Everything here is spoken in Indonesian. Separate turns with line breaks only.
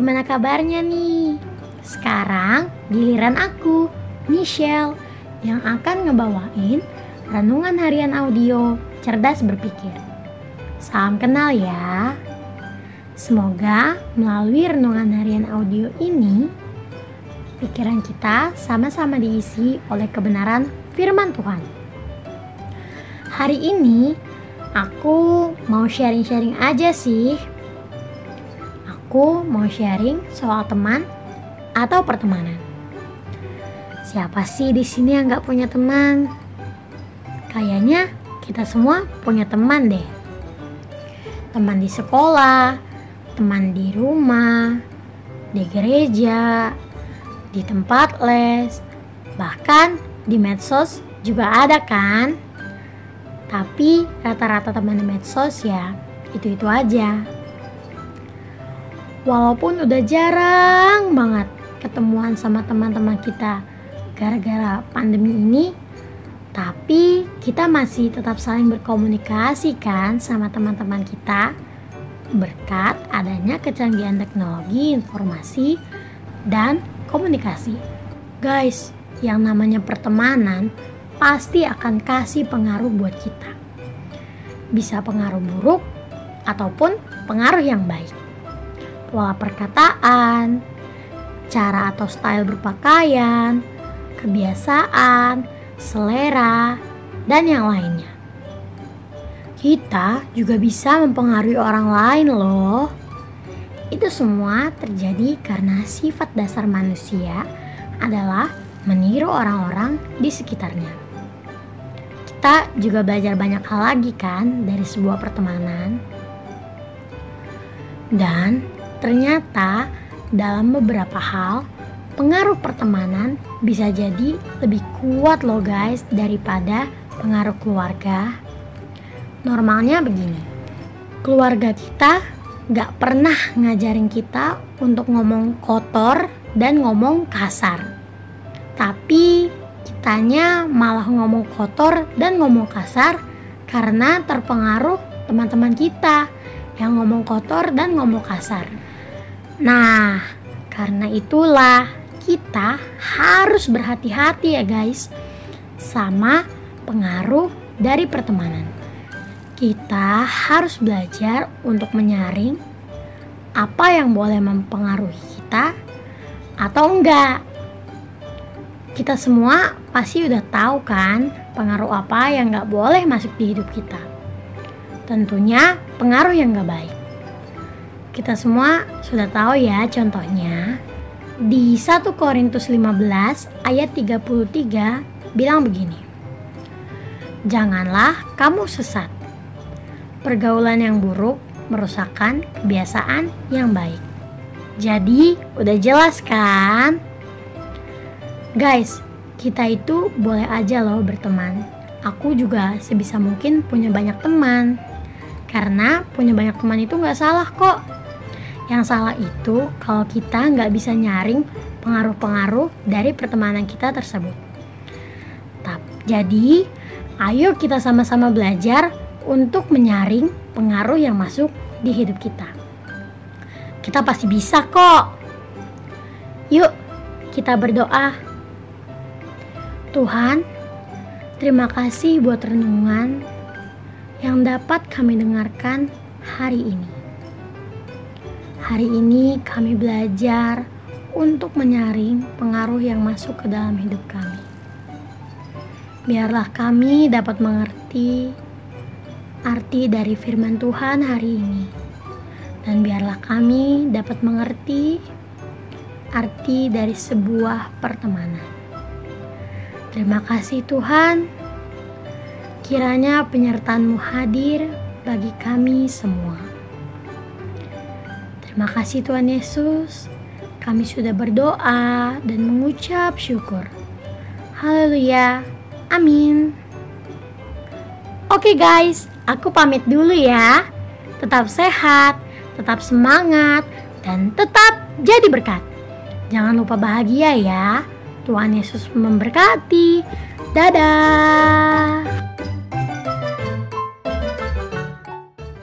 gimana kabarnya nih? Sekarang giliran aku, Michelle, yang akan ngebawain renungan harian audio cerdas berpikir. Salam kenal ya. Semoga melalui renungan harian audio ini, pikiran kita sama-sama diisi oleh kebenaran firman Tuhan. Hari ini aku mau sharing-sharing aja sih. Aku mau sharing soal teman atau pertemanan. Siapa sih di sini yang nggak punya teman? Kayaknya kita semua punya teman deh. Teman di sekolah, teman di rumah, di gereja, di tempat les, bahkan di medsos juga ada kan? Tapi rata-rata teman di medsos ya itu-itu aja. Walaupun udah jarang banget ketemuan sama teman-teman kita gara-gara pandemi ini, tapi kita masih tetap saling berkomunikasi kan sama teman-teman kita berkat adanya kecanggihan teknologi informasi dan komunikasi. Guys, yang namanya pertemanan pasti akan kasih pengaruh buat kita. Bisa pengaruh buruk ataupun pengaruh yang baik. Pola perkataan, cara atau style berpakaian, kebiasaan, selera, dan yang lainnya. Kita juga bisa mempengaruhi orang lain loh. Itu semua terjadi karena sifat dasar manusia adalah meniru orang-orang di sekitarnya kita juga belajar banyak hal lagi kan dari sebuah pertemanan. Dan ternyata dalam beberapa hal pengaruh pertemanan bisa jadi lebih kuat loh guys daripada pengaruh keluarga. Normalnya begini, keluarga kita gak pernah ngajarin kita untuk ngomong kotor dan ngomong kasar. Tapi Kitanya malah ngomong kotor dan ngomong kasar karena terpengaruh teman-teman kita yang ngomong kotor dan ngomong kasar. Nah, karena itulah kita harus berhati-hati ya guys sama pengaruh dari pertemanan. Kita harus belajar untuk menyaring apa yang boleh mempengaruhi kita atau enggak. Kita semua pasti udah tahu kan pengaruh apa yang gak boleh masuk di hidup kita. Tentunya pengaruh yang gak baik. Kita semua sudah tahu ya contohnya. Di 1 Korintus 15 ayat 33 bilang begini. Janganlah kamu sesat. Pergaulan yang buruk merusakkan kebiasaan yang baik. Jadi, udah jelas kan? Guys, kita itu boleh aja loh berteman. Aku juga sebisa mungkin punya banyak teman. Karena punya banyak teman itu nggak salah kok. Yang salah itu kalau kita nggak bisa nyaring pengaruh-pengaruh dari pertemanan kita tersebut. Jadi, ayo kita sama-sama belajar untuk menyaring pengaruh yang masuk di hidup kita. Kita pasti bisa kok. Yuk, kita berdoa Tuhan, terima kasih buat renungan yang dapat kami dengarkan hari ini. Hari ini kami belajar untuk menyaring pengaruh yang masuk ke dalam hidup kami. Biarlah kami dapat mengerti arti dari firman Tuhan hari ini, dan biarlah kami dapat mengerti arti dari sebuah pertemanan. Terima kasih Tuhan, kiranya penyertaanmu hadir bagi kami semua. Terima kasih Tuhan Yesus, kami sudah berdoa dan mengucap syukur. Haleluya, amin. Oke guys, aku pamit dulu ya. Tetap sehat, tetap semangat, dan tetap jadi berkat. Jangan lupa bahagia ya. Tuhan Yesus memberkati. Dadah.